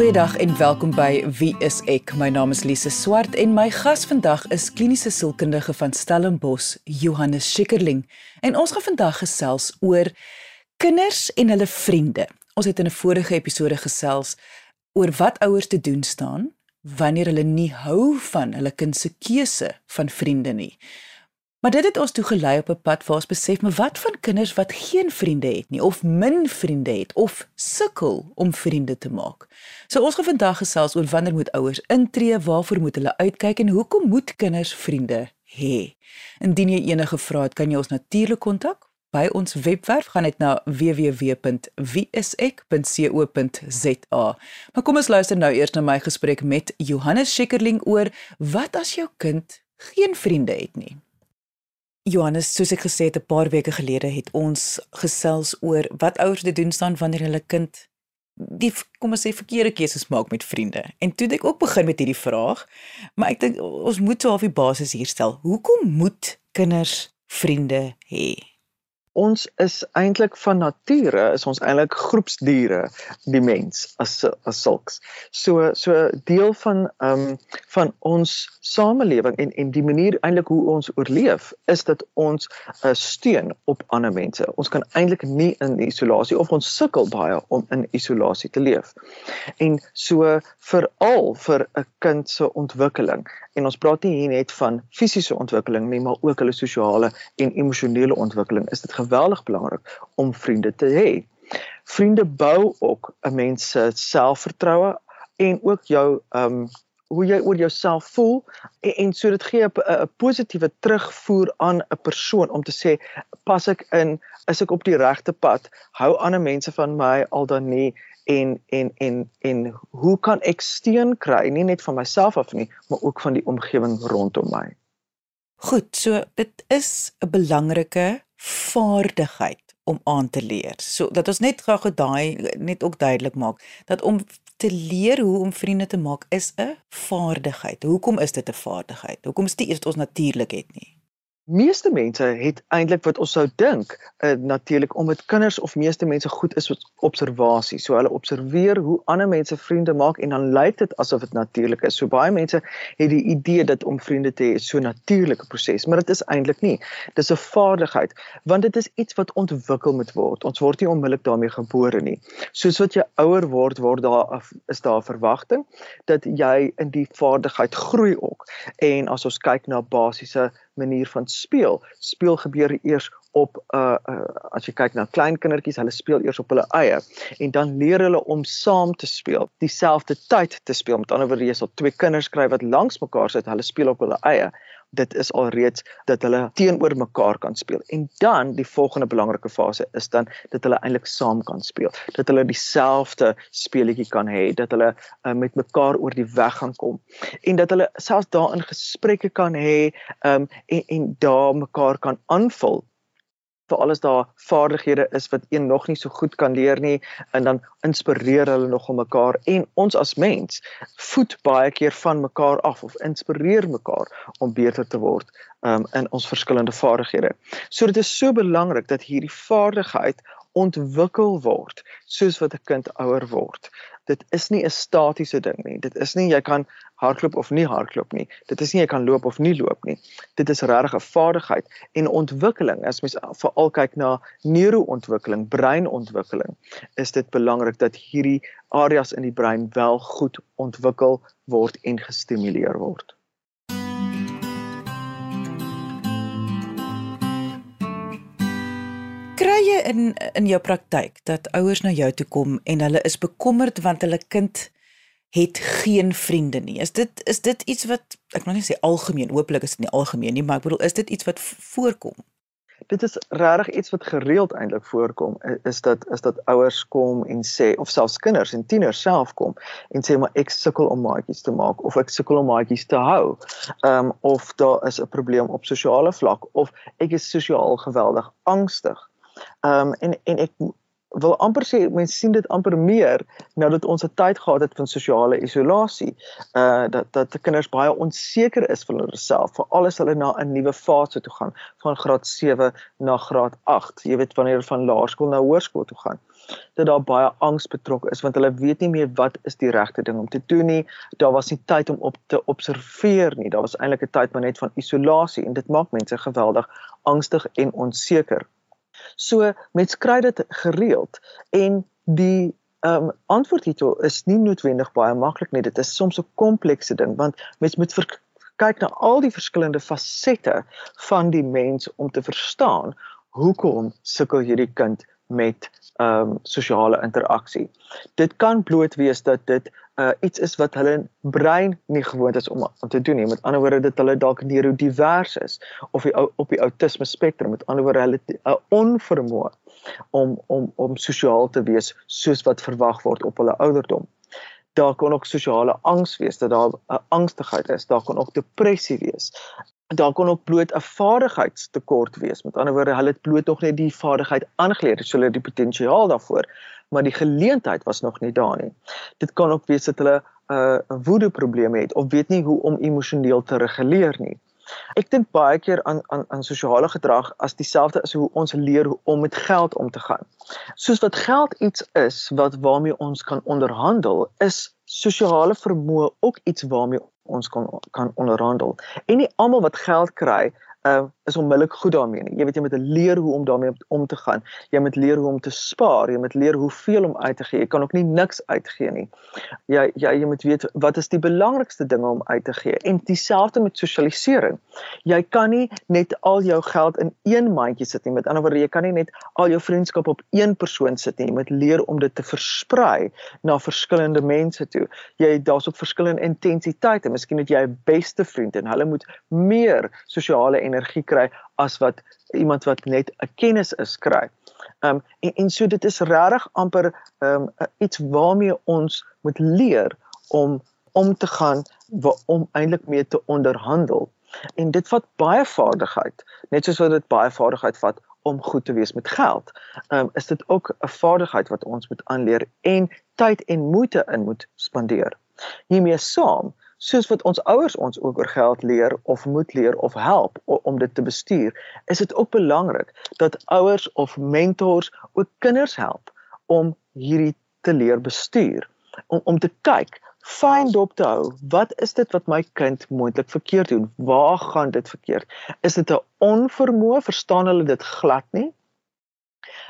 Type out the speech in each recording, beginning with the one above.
Goeiedag en welkom by Wie is ek? My naam is Lise Swart en my gas vandag is kliniese sielkundige van Stellenbosch, Johannes Schikkerling. En ons gaan vandag gesels oor kinders en hulle vriende. Ons het in 'n vorige episode gesels oor wat ouers te doen staan wanneer hulle nie hou van hulle kind se keuse van vriende nie. Maar dit het ons toe gelei op 'n pad waar ons besef maar wat van kinders wat geen vriende het nie of min vriende het of sukkel om vriende te maak. So ons gaan vandag gesels oor wanneer moet ouers intree, waarvoor moet hulle uitkyk en hoekom moet kinders vriende hê? Indien jy enige vrae het, kan jy ons natuurlik kontak by ons webwerf gaan net na www.wieisek.co.za. Maar kom ons luister nou eers na my gesprek met Johannes Schikkerling oor wat as jou kind geen vriende het nie. Johannes, soos ek gesê het 'n paar weke gelede het ons gesels oor wat ouers te doen staan wanneer hulle kind die kom ons sê verkeerde keuses maak met vriende. En toe het ek ook begin met hierdie vraag, maar ek dink ons moet so half die basis hier stel. Hoekom moet kinders vriende hê? Ons is eintlik van nature is ons eintlik groepsdiere die mens as as sulks. So so deel van ehm um, van ons samelewing en en die manier eintlik hoe ons oorleef is dat ons 'n uh, steun op ander mense. Ons kan eintlik nie in isolasie of ons sukkel baie om in isolasie te leef. En so veral vir 'n kind se ontwikkeling en ons praat nie hier net van fisiese ontwikkeling nie, maar ook hulle sosiale en emosionele ontwikkeling. Is dit geweldig belangrik om vriende te hê. Vriende bou ook 'n mens se selfvertroue en ook jou ehm um, hoe jy oor jouself voel en, en so dit gee 'n positiewe terugvoer aan 'n persoon om te sê pas ek in is ek op die regte pad hou ander mense van my al dan nie en en en en hoe kan ek steun kry nie net van myself af nie maar ook van die omgewing rondom my Goed, so dit is 'n belangrike vaardigheid om aan te leer. So dat ons net gou daai net ook duidelik maak dat om te leer hoe om vriende te maak is 'n vaardigheid. Hoekom is dit 'n vaardigheid? Hoekom is dit iets wat ons natuurlik het nie? Meeste mense het eintlik wat ons sou dink uh, natuurlik omdat kinders of meeste mense goed is met observasie. So hulle observeer hoe ander mense vriende maak en dan lyk dit asof dit natuurlik is. So baie mense het die idee dat om vriende te hê so 'n natuurlike proses, maar dit is eintlik nie. Dis 'n vaardigheid want dit is iets wat ontwikkel moet word. Ons word nie onmiddellik daarmee gebore nie. Soos wat jy ouer word, word daar is daar 'n verwagting dat jy in die vaardigheid groei ook. En as ons kyk na basiese manier van speel. Speel gebeur eers op uh, uh as jy kyk na klein kindertjies, hulle speel eers op hulle eie en dan leer hulle om saam te speel, dieselfde tyd te speel. Met ander woorde, jy sal twee kinders kry wat langs mekaar sit, hulle speel op hulle eie dit is alreeds dat hulle teenoor mekaar kan speel. En dan die volgende belangrike fase is dan dat hulle eintlik saam kan speel. Dat hulle dieselfde speletjie kan hê, dat hulle uh, met mekaar oor die weg gaan kom en dat hulle selfs daarin gesprekke kan hê um, en en daar mekaar kan aanvul vir alles daar vaardighede is wat een nog nie so goed kan leer nie en dan inspireer hulle nog om mekaar en ons as mens voed baie keer van mekaar af of inspireer mekaar om beter te word um, in ons verskillende vaardighede. So dit is so belangrik dat hierdie vaardigheid ontwikkel word soos wat 'n kind ouer word dit is nie 'n statiese ding nie. Dit is nie jy kan hardloop of nie hardloop nie. Dit is nie jy kan loop of nie loop nie. Dit is regtig 'n vaardigheid en ontwikkeling. As mens veral kyk na neuroontwikkeling, breinontwikkeling, is dit belangrik dat hierdie areas in die brein wel goed ontwikkel word en gestimuleer word. kry jy in in jou praktyk dat ouers na jou toe kom en hulle is bekommerd want hulle kind het geen vriende nie. Is dit is dit iets wat ek wil nie sê algemeen, hooplik is dit nie algemeen nie, maar ek bedoel is dit iets wat voorkom? Dit is regtig iets wat gereeld eintlik voorkom is dat is dat ouers kom en sê of selfs kinders en tieners self kom en sê maar ek sukkel om maatjies te maak of ek sukkel om maatjies te hou. Ehm um, of daar is 'n probleem op sosiale vlak of ek is sosiaal geweldig angstig Ehm um, en en ek wil amper sê mense sien dit amper meer nou dat ons 'n tyd gehad het van sosiale isolasie. Uh dat dat kinders baie onseker is van hulle self, veral as hulle na 'n nuwe fase toe gaan, van graad 7 na graad 8. Jy weet wanneer hulle van laerskool na hoërskool toe gaan dat daar baie angs betrokke is want hulle weet nie meer wat is die regte ding om te doen nie. Daar was nie tyd om op te observeer nie. Daar was eintlik 'n tyd maar net van isolasie en dit maak mense geweldig angstig en onseker. So mens kry dit gereeld en die ehm um, antwoord hiertoe is nie noodwendig baie maklik nie. Dit is soms 'n komplekse ding want mens moet kyk na al die verskillende fasette van die mens om te verstaan hoekom sukkel hierdie kind met ehm um, sosiale interaksie. Dit kan bloot wees dat dit uh iets is wat hulle brein nie gewoond is om om te doen nie. Met ander woorde dat hulle dalk neurodivers is of die, op die autisme spektrum. Met ander woorde hulle 'n onvermoë om om om sosiaal te wees soos wat verwag word op hulle ouderdom. Daar kan ook sosiale angs wees dat daar 'n angstigheid is. Daar kan ook depressie wees daar kon ook bloot 'n vaardigheidstekort wees. Met ander woorde, hulle het bloot nog net die vaardigheid aangeleer, so hulle die potensiaal daarvoor, maar die geleentheid was nog nie daar nie. Dit kan ook wees dat hulle 'n uh, woede probleme het of weet nie hoe om emosioneel te reguleer nie. Ek dink baie keer aan aan aan sosiale gedrag as dieselfde as hoe ons leer hoe om met geld om te gaan. Soos wat geld iets is wat waarmee ons kan onderhandel, is sosiale vermoë ook iets waarmee ons kan kan onderhandel. En nie almal wat geld kry, uh is onmiddellik goed daarmee nie. Jy weet jy moet leer hoe om daarmee om te gaan. Jy moet leer hoe om te spaar, jy moet leer hoeveel om uit te gee. Jy kan ook nie niks uitgee nie. Jy jy jy moet weet wat is die belangrikste dinge om uit te gee. En dieselfde met sosialisering. Jy kan nie net al jou geld in een mandjie sit nie. Met ander woorde, jy kan nie net al jou vriendskap op een persoon sit nie. Jy moet leer om dit te versprei na verskillende mense toe. Jy daar's ook verskillende intensiteite. Miskien het jy 'n beste vriend en hulle moet meer sosiale energie kry as wat iemand wat net 'n kennis is kry. Ehm um, en en so dit is regtig amper ehm um, iets waarmee ons moet leer om om te gaan om eintlik mee te onderhandel. En dit vat baie vaardigheid, net soos wat dit baie vaardigheid vat om goed te wees met geld. Ehm um, is dit ook 'n vaardigheid wat ons moet aanleer en tyd en moeite in moet spandeer. Hiermee saam soos wat ons ouers ons ook oor geld leer of moet leer of help om dit te bestuur, is dit ook belangrik dat ouers of mentors ook kinders help om hierdie te leer bestuur. Om om te kyk, fyn dop te hou, wat is dit wat my kind moontlik verkeerd doen? Waar gaan dit verkeerd? Is dit 'n onvermoë, verstaan hulle dit glad nie?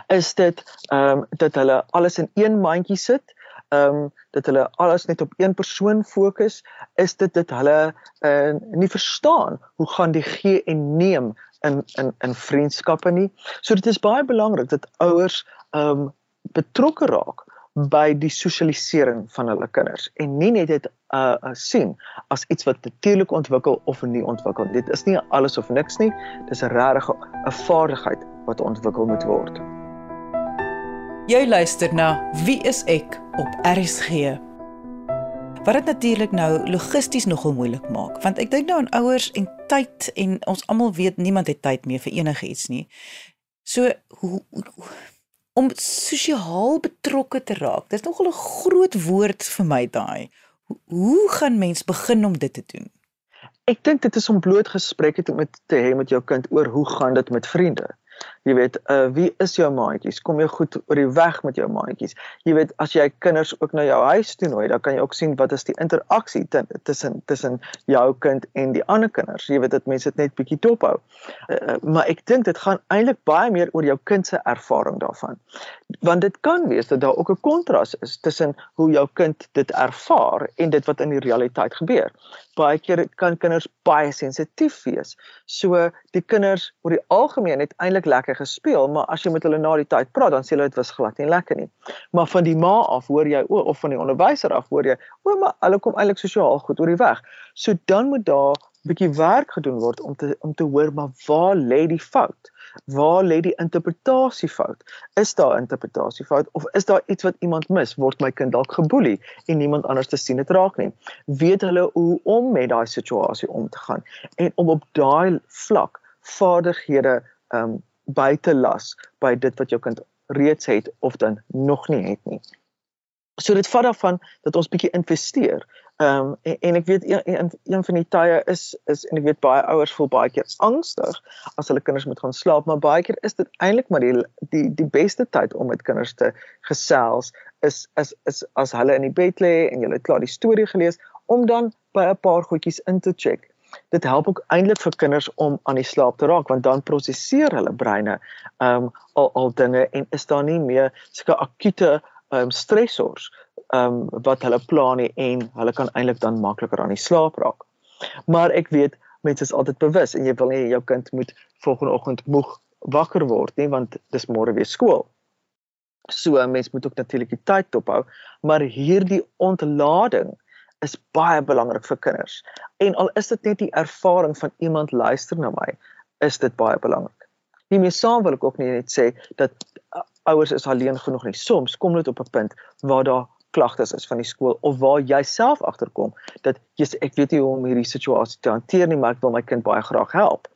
Is dit ehm um, dat hulle alles in een mandjie sit? Ehm um, dat hulle alles net op een persoon fokus, is dit dat hulle uh, nie verstaan hoe gaan die gee en neem in in in vriendskappe nie. So dit is baie belangrik dat ouers ehm um, betrokke raak by die sosialisering van hulle kinders en nie net dit uh, uh sien as iets wat natuurlik ontwikkel of nie ontwikkel. Dit is nie alles of niks nie. Dis 'n regte 'n vaardigheid wat ontwikkel moet word. Jy luister na Wie is ek op RSG. Wat dit natuurlik nou logisties nogal moeilik maak, want ek dink nou aan ouers en tyd en ons almal weet niemand het tyd meer vir enigiets nie. So hoe om sosiaal betrokke te raak. Dis nogal 'n groot woord vir my daai. Hoe gaan mens begin om dit te doen? Ek dink dit is om bloot gesprekke te met te hê met jou kind oor hoe gaan dit met vriende. Jy weet, uh wie is jou maatjies? Kom jy goed oor die weg met jou maatjies? Jy weet, as jy kinders ook na jou huis toe nooi, dan kan jy ook sien wat is die interaksie tussen tussen jou kind en die ander kinders. Jy weet dat mense dit net bietjie dophou. Uh, maar ek dink dit gaan eintlik baie meer oor jou kind se ervaring daarvan. Want dit kan wees dat daar ook 'n kontras is tussen hoe jou kind dit ervaar en dit wat in die realiteit gebeur. Baie keer kan kinders baie sensitief wees. So die kinders oor die algemeen het eintlik lekker gespeel, maar as jy met hulle na die tyd praat, dan sê hulle dit was glad nie lekker nie. Maar van die ma af hoor jy o of van die onderwyser af hoor jy, o maar hulle kom eintlik sosiaal goed oor die weg. So dan moet daar 'n bietjie werk gedoen word om te om te hoor maar waar lê die fout? Waar lê die interpretasiefout? Is daar interpretasiefout of is daar iets wat iemand mis? Word my kind dalk geboelie en niemand anders te sien dit raak nie? Weet hulle hoe om met daai situasie om te gaan en om op daai vlak vaardighede um by te las by dit wat jou kind reeds het of dan nog nie het nie. So dit vat daarvan dat ons bietjie investeer. Ehm um, en, en ek weet een, een een van die tye is is en ek weet baie ouers voel baie keer angstig as hulle kinders moet gaan slaap, maar baie keer is dit eintlik maar die die die beste tyd om met kinders te gesels is is is as hulle in die bed lê en jy het klaar die storie gelees om dan by 'n paar goedjies in te check. Dit help ook eintlik vir kinders om aan die slaap te raak want dan prosesseer hulle breine ehm um, al al dinge en is daar nie meer sulke akute ehm um, stressors ehm um, wat hulle plan nie en hulle kan eintlik dan makliker aan die slaap raak. Maar ek weet mense is altyd bewus en jy wil nie jou kind moet volgende oggend moeg wakker word nie want dis môre weer skool. So 'n mens moet ook natuurlik die tyd dophou, maar hierdie ontlading is baie belangrik vir kinders. En al is dit net die ervaring van iemand luister na my, is dit baie belangrik. Hiermee saam wil ek ook net sê dat uh, ouers is alleen genoeg nie. Soms kom dit op 'n punt waar daar klagtes is van die skool of waar jy self agterkom dat jy ek weet nie hoe om hierdie situasie te hanteer nie, maar ek wil my kind baie graag help.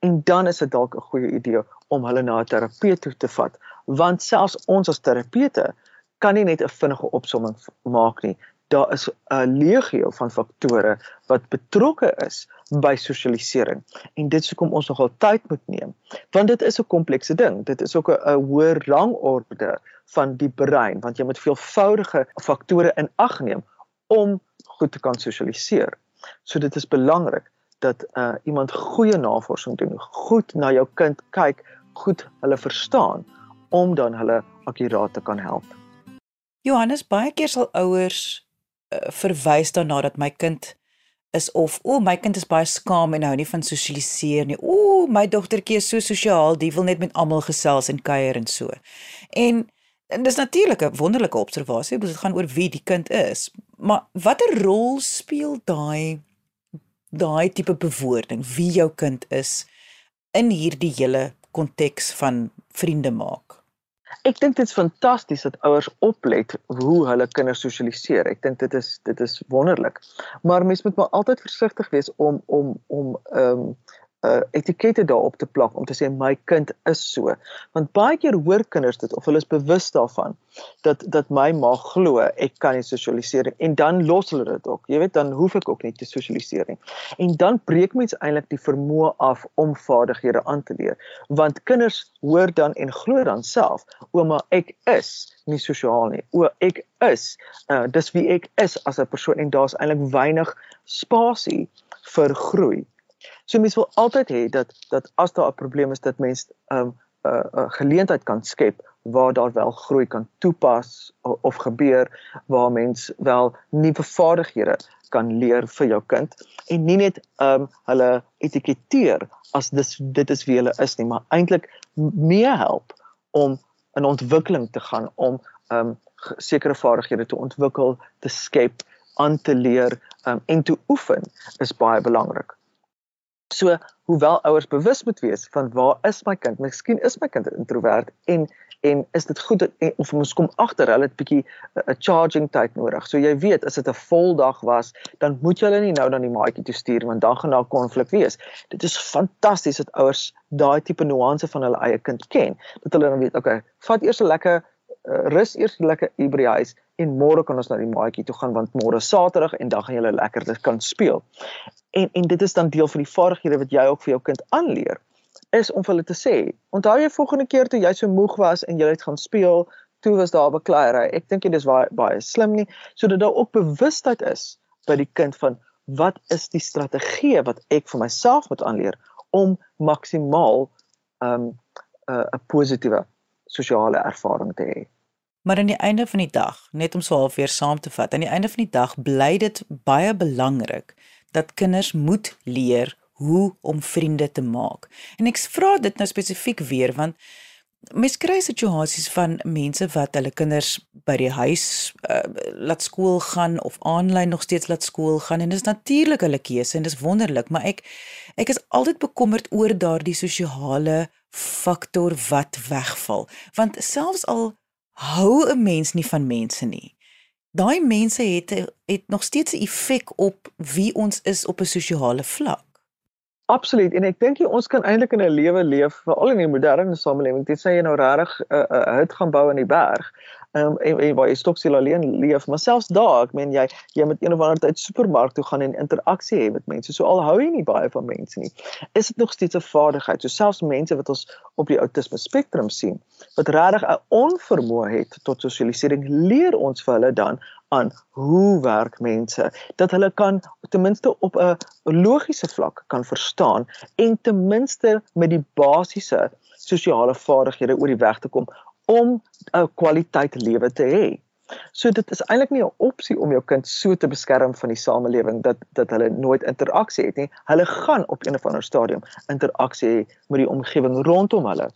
En dan is dit dalk 'n goeie idee om hulle na 'n terapeut toe te vat, want selfs ons as terapeute kan nie net 'n vinnige opsomming maak nie daar is 'n legio van faktore wat betrokke is by sosialisering. En dit sou kom ons nogal tyd moet neem want dit is 'n komplekse ding. Dit is ook 'n hoër rangorde van die brein want jy moet veelvoudige faktore in ag neem om goed te kan sosialiseer. So dit is belangrik dat uh, iemand goeie navorsing doen goed na jou kind kyk goed hulle verstaan om dan hulle akkuraat te kan help. Johannes baie keer sal ouers verwys daarna dat my kind is of o, my kind is baie skaam en hou nie van sosialiseer nie. O, my dogtertjie is so sosiaal, die wil net met almal gesels en kuier en so. En en dis natuurlik 'n wonderlike observasie, want dit gaan oor wie die kind is. Maar watter rol speel daai daai tipe bewoording wie jou kind is in hierdie hele konteks van vriende maak? Ek dink dit is fantasties dat ouers oplet hoe hulle kinders sosialiseer. Ek dink dit is dit is wonderlik. Maar mens moet maar altyd versigtig wees om om om ehm um, uh etikette daarop te plak om te sê my kind is so. Want baie keer hoor kinders dit of hulle is bewus daarvan dat dat my ma glo ek kan nie sosialiseer en dan los hulle dit ook. Jy weet dan hoef ek ook nie te sosialiseer nie. En dan breek mens eintlik die vermoë af om vaardighede aan te leer. Want kinders hoor dan en glo dan self, ouma ek is nie sosiaal nie. O ek is uh dis wie ek is as 'n persoon en daar's eintlik weinig spasie vir groei. So mens wil altyd hê dat dat as daar 'n probleem is dat mens 'n um, 'n uh, uh, geleentheid kan skep waar daar wel groei kan toepas of, of gebeur waar mens wel nuwe vaardighede kan leer vir jou kind en nie net um hulle etiketeer as dis dit is wie hulle is nie maar eintlik mee help om 'n ontwikkeling te gaan om um sekere vaardighede te ontwikkel, te skep, aan te leer um, en te oefen is baie belangrik. So, hoewel ouers bewus moet wees van waar is my kind? Miskien is my kind 'n introwert en en is dit goed dat, en, of ons kom agter hulle het bietjie 'n charging tyd nodig. So jy weet, as dit 'n vol dag was, dan moet jy hulle nie nou dan die maatjie toe stuur want dan gaan daar konflik wees. Dit is fantasties dat ouers daai tipe nuance van hulle eie kind ken. Dat hulle dan weet, okay, vat eers 'n lekker uh, rus eers lekker hier by die huis en môre kan ons na die maatjie toe gaan want môre is Saterdag en dan gaan julle lekker dit kan speel. En en dit is dan deel van die vaardighede wat jy ook vir jou kind aanleer is om vir hulle te sê, onthou jy volgende keer toe jy so moeg was en jy het gaan speel, toe was daar bekleierery. Ek dink dit is baie baie slim nie sodat daar ook bewustheid is by die kind van wat is die strategie wat ek vir myself moet aanleer om maksimaal um 'n uh, 'n positiewe sosiale ervaring te hê. Maar aan die einde van die dag, net om so half weer saam te vat, aan die einde van die dag bly dit baie belangrik dat kinders moet leer hoe om vriende te maak. En ek vra dit nou spesifiek weer want mens kry situasies van mense wat hulle kinders by die huis uh, laat skool gaan of aanlyn nog steeds laat skool gaan en dit is natuurlik hulle keuse en dit is wonderlik, maar ek ek is altyd bekommerd oor daardie sosiale faktor wat wegval. Want selfs al hou 'n mens nie van mense nie, daai mense het het nog steeds 'n effek op wie ons is op 'n sosiale vlak. Absoluut en ek dink jy ons kan eintlik in 'n lewe leef veral in die moderne samelewing tensy jy nou regtig 'n uh, uh, hut gaan bou in die berg um, en, en waar jy stoksel alleen leef, maar selfs daar, ek meen jy jy moet een of ander tyd supermark toe gaan en interaksie hê met mense. So al hou jy nie baie van mense nie, is dit nog steeds 'n vaardigheid. So selfs mense wat ons op die outisme spektrum sien, wat regtig 'n onvermoë het tot sosialisering, leer ons vir hulle dan aan hoe werk mense dat hulle kan ten minste op 'n logiese vlak kan verstaan en ten minste met die basiese sosiale vaardighede oor die weg te kom om 'n kwaliteit lewe te hê. So dit is eintlik nie 'n opsie om jou kind so te beskerm van die samelewing dat dat hulle nooit interaksie het nie. Hulle gaan op 'n of ander stadium interaksie hê met die omgewing rondom hulle.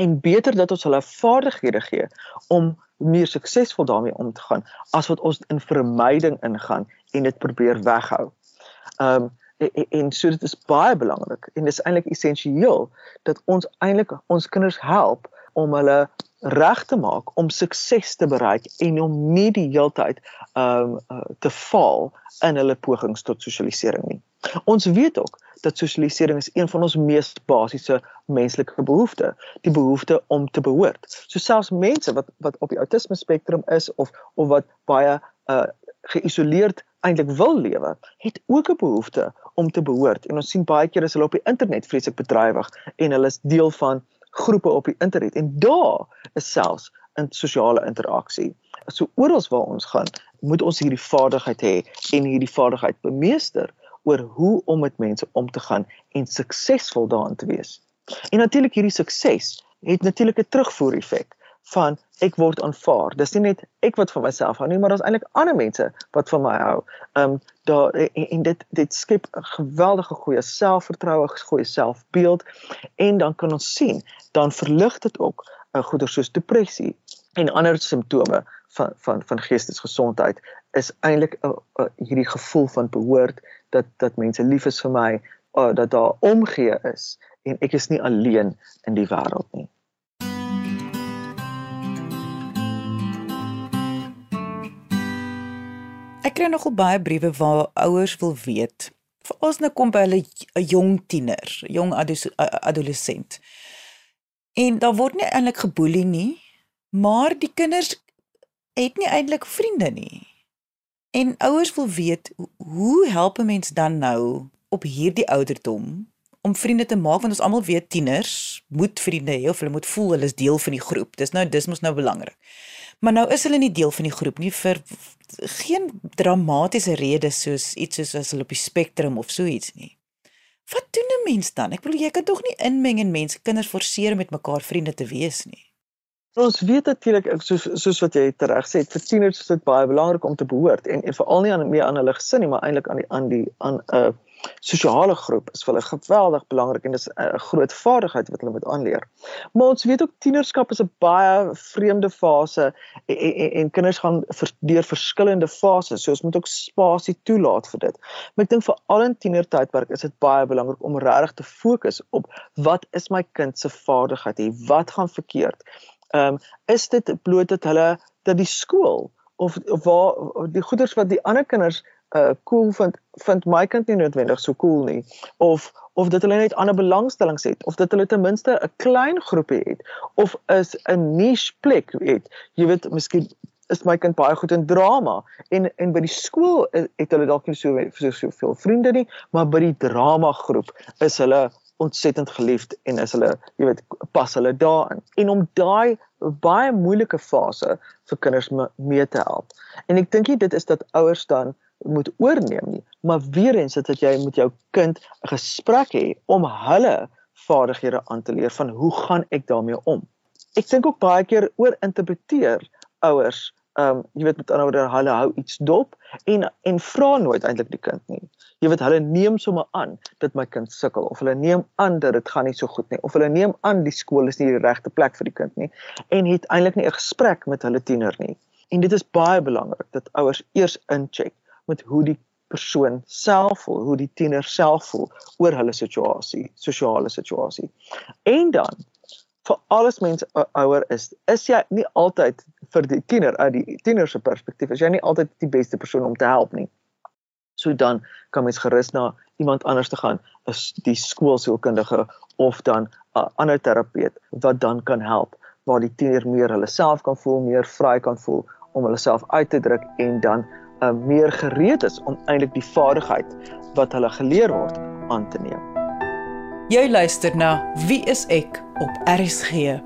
En beter dat ons hulle vaardighede gee om meer suksesvol daarmee om te gaan as wat ons in vermyding ingaan en dit probeer weghou. Um en, en so dit is baie belangrik en dit is eintlik essensieel dat ons eintlik ons kinders help om hulle reg te maak om sukses te bereik en om nie die heeltyd um uh, te val in hulle pogings tot sosialisering nie. Ons weet ook dat sosialisering is een van ons mees basiese menslike behoeftes, die behoefte om te behoort. So selfs mense wat wat op die autisme spektrum is of of wat baie uh geïsoleerd eintlik wil lewe, het ook 'n behoefte om te behoort. En ons sien baie keer as hulle op die internet vreeslik bedrywig en hulle is deel van groepe op die internet en daar is selfs 'n sosiale interaksie. So oral waar ons gaan, moet ons hierdie vaardigheid hê en hierdie vaardigheid bemeester oor hoe om met mense om te gaan en suksesvol daarin te wees. En natuurlik hierdie sukses het natuurlik 'n terugvoer effek van ek word aanvaar. Dis nie net ek wat van myself hou nie, maar daar's eintlik ander mense wat van my hou. Ehm um, daar en, en dit dit skep 'n geweldige goeie selfvertroue, goeie selfbeeld en dan kan ons sien dan verlig dit ook 'n uh, goeie soos depressie en ander simptome van van van geestesgesondheid is eintlik 'n uh, uh, hierdie gevoel van behoort dat dat mense lief is vir my, uh, dat daar omgee is en ek is nie alleen in die wêreld nie. Kry nogal baie briewe waar ouers wil weet. Vir ons nou kom by hulle 'n jong tiener, jong adolescent. En daar word nie eintlik geboelie nie, maar die kinders het nie eintlik vriende nie. En ouers wil weet hoe help 'n mens dan nou op hierdie ouderdom om vriende te maak want ons almal weet tieners moet vriende hê of hulle moet voel hulle is deel van die groep. Dis nou dis mos nou belangrik. Maar nou is hulle nie deel van die groep nie vir geen dramatiese redes soos iets soos as hulle op die spektrum of so iets nie. Wat doen 'n mens dan? Ek bedoel jy kan tog nie inmeng in mense kinders forceer om met mekaar vriende te wees nie. Ons weet natuurlik soos soos wat jy reg sê, vir tieners is dit baie belangrik om te behoort en en veral nie aan meer aan hulle gesin nie, maar eintlik aan die aan die aan 'n uh, sosiale groep is vir hulle geweldig belangrik en dis 'n groot vaardigheid wat hulle moet aanleer. Maar ons weet ook tienerskap is 'n baie vreemde fase en, en, en kinders gaan ver, deur verskillende fases, so ons moet ook spasie toelaat vir dit. Maar ek dink vir al in tienertydperk is dit baie belangrik om regtig te fokus op wat is my kind se vaardigheid hier? Wat gaan verkeerd? Ehm um, is dit bloot dat hulle dat die skool of of waar die goeders wat die ander kinders uh cool vind vind my kind nie noodwendig so cool nie. Of of dat hulle net ander belangstellings het of dat hulle ten minste 'n klein groepie het of is 'n niche plek het jy weet miskien is my kind baie goed in drama en en by die skool het hulle dalk nie so so soveel vriende nie maar by die drama groep is hulle ontsettend geliefd en is hulle jy weet pas hulle daarin. En om daai baie moeilike fase vir kinders mee te help. En ek dink dit is dat ouers dan moet oorneem nie, maar weer eens dit dat jy met jou kind 'n gesprek hê om hulle vaardighede aan te leer van hoe gaan ek daarmee om. Ek dink ook baie keer oor interpreteer ouers, ehm um, jy weet met ander woorde hulle hou iets dop en en vra nooit eintlik die kind nie. Jy weet hulle neem sommer aan dat my kind sukkel of hulle neem aan dat dit gaan nie so goed nie of hulle neem aan die skool is nie die regte plek vir die kind nie en het eintlik nie 'n gesprek met hulle tiener nie. En dit is baie belangrik dat ouers eers incheck met hoe die persoon self voel, hoe die tiener self voel oor hulle situasie, sosiale situasie. En dan vir alles mense ouer is, is jy nie altyd vir die tiener uit die tiener se perspektief, is jy nie altyd die beste persoon om te help nie. So dan kan mens gerus na iemand anders te gaan is die skoolsielkundige of dan 'n ander terapeut wat dan kan help waar die tiener meer hulle self kan voel, meer vry kan voel om hulle self uit te druk en dan uh, meer gereed is om eintlik die vaardigheid wat hulle geleer word aan te neem. Jy luister na Wie is ek op RSG.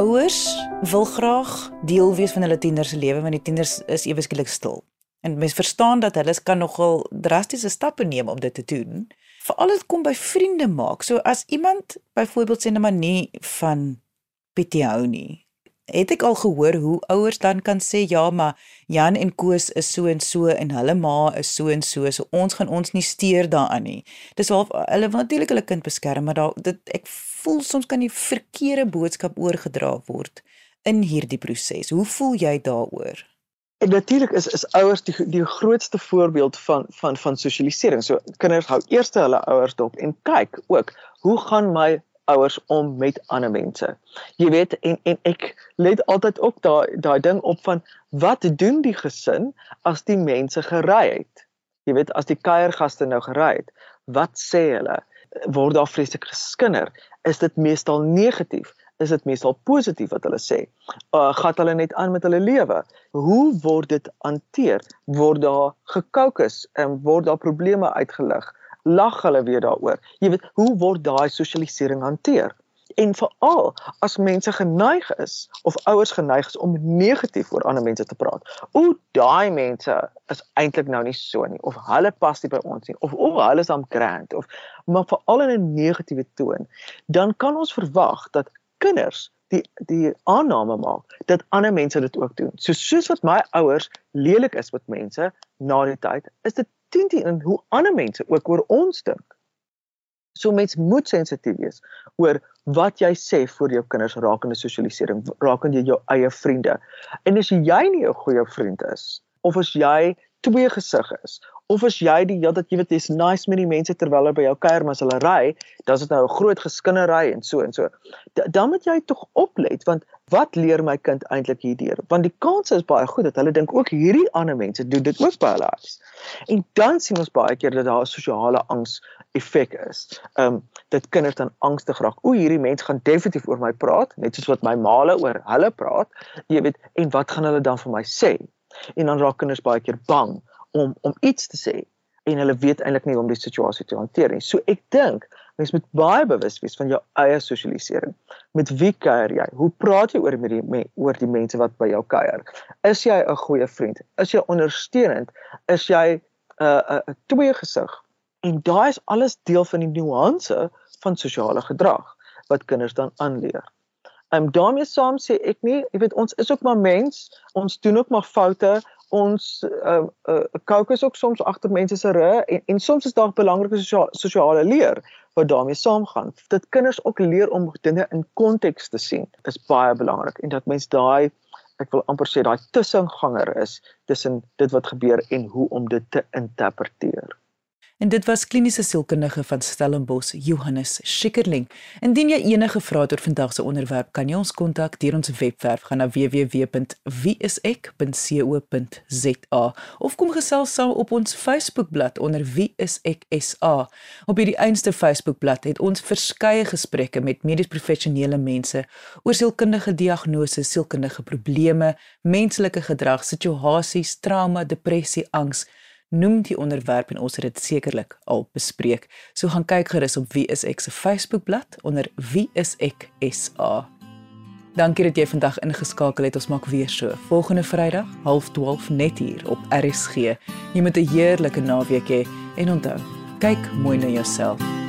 Ouers wil graag deel wees van hulle tieners se lewe want die tieners is ewe skielik stil. En mens verstaan dat hulle kan nogal drastiese stappe neem om dit te doen. Veral dit kom by vriende maak. So as iemand byvoorbeeld sê net maar nie van Pietie hou nie het ek al gehoor hoe ouers dan kan sê ja, maar Jan en Koos is so en so en hulle ma is so en so, so ons gaan ons nie steur daaraan nie. Dis half hulle wil natuurlik hulle kind beskerm, maar daar dit ek voel soms kan die verkeerde boodskap oorgedra word in hierdie proses. Hoe voel jy daaroor? En natuurlik is is ouers die die grootste voorbeeld van van van sosialisering. So kinders hou eers hulle ouers dop en kyk ook hoe gaan my ouers om met ander mense. Jy weet en en ek let altyd ook daai daai ding op van wat doen die gesin as die mense gery het? Jy weet as die kuiergaste nou gery het, wat sê hulle? Word daar vreeslik geskinder? Is dit meestal negatief? Is dit meestal positief wat hulle sê? Uh gaan hulle net aan met hulle lewe? Hoe word dit hanteer? Word daar gekookus en word daar probleme uitgelig? Lag hulle weer daaroor. Jy weet, hoe word daai sosialisering hanteer? En veral as mense geneig is of ouers geneig is om negatief oor ander mense te praat. O, daai mense is eintlik nou nie so nie of hulle pas nie by ons nie of o, hulle is am grand of maar veral in 'n negatiewe toon, dan kan ons verwag dat kinders die die aanname maak dat ander mense dit ook doen. So soos wat my ouers lelik is met mense na die tyd, is dit teen in hoe ander mense ook oor ons dink. So mens moet sensitief wees oor wat jy sê vir jou kinders rakende sosialisering, rakende jou eie vriende. En as jy nie 'n goeie vriend is of as jy twee gesig is of as jy die hele tyd jy weet dis nice met die mense terwyl hulle by jou kuier maar as hulle ry, dan is dit nou 'n groot geskinnery en so en so. D dan moet jy tog oplet want wat leer my kind eintlik hierdeur? Want die kans is baie goed dat hulle dink ook hierdie ander mense doen dit ook by hulle huis. En dan sien ons baie keer dat daar 'n sosiale angs effek is. Ehm um, dit kinders dan angstig raak. O, hierdie mense gaan definitief oor my praat, net soos wat my maale oor hulle praat. Jy weet, en wat gaan hulle dan vir my sê? En dan raak kinders baie keer bang om om iets te sê en hulle weet eintlik nie hoe om die situasie te hanteer nie. So ek dink mens moet baie bewus wees van jou eie sosialisering. Met wie kuier jy? Hoe praat jy oor met die met, oor die mense wat by jou kuier? Is jy 'n goeie vriend? Is jy ondersteunend? Is jy 'n uh, 'n uh, twee gesig? En daai is alles deel van die nuance van sosiale gedrag wat kinders dan aanleer. Ehm um, daarmee saam sê ek nie, jy weet ons is ook maar mens, ons doen ook maar foute, ons uh uh kookus ook soms agter mense se rug en en soms is daar belangrike sosiale, leer wat daarmee saamgaan. Dat kinders ook leer om dinge in konteks te sien is baie belangrik en dat mens daai ek wil amper sê daai tussenganger is tussen dit wat gebeur en hoe om dit te interpreteer. En dit was kliniese sielkundige van Stellenbosch, Johannes Schikkerling. Indien jy enige vrae het oor vandag se onderwerp, kan jy ons kontak deur ons webwerf gaan na www.wieisek.co.za of kom gesels saam op ons Facebookblad onder wieiseksa. Op hierdie einste Facebookblad het ons verskeie gesprekke met medies professionele mense oor sielkundige diagnose, sielkundige probleme, menslike gedrag, situasies, trauma, depressie, angs noem die onderwerp en ons het dit sekerlik al bespreek. So gaan kyk gerus op Wie is ek se Facebookblad onder Wie is ek SA. Dankie dat jy vandag ingeskakel het. Ons maak weer so volgende Vrydag 12:30 net hier op RSG. Jy moet 'n heerlike naweek hê en onthou, kyk mooi na jouself.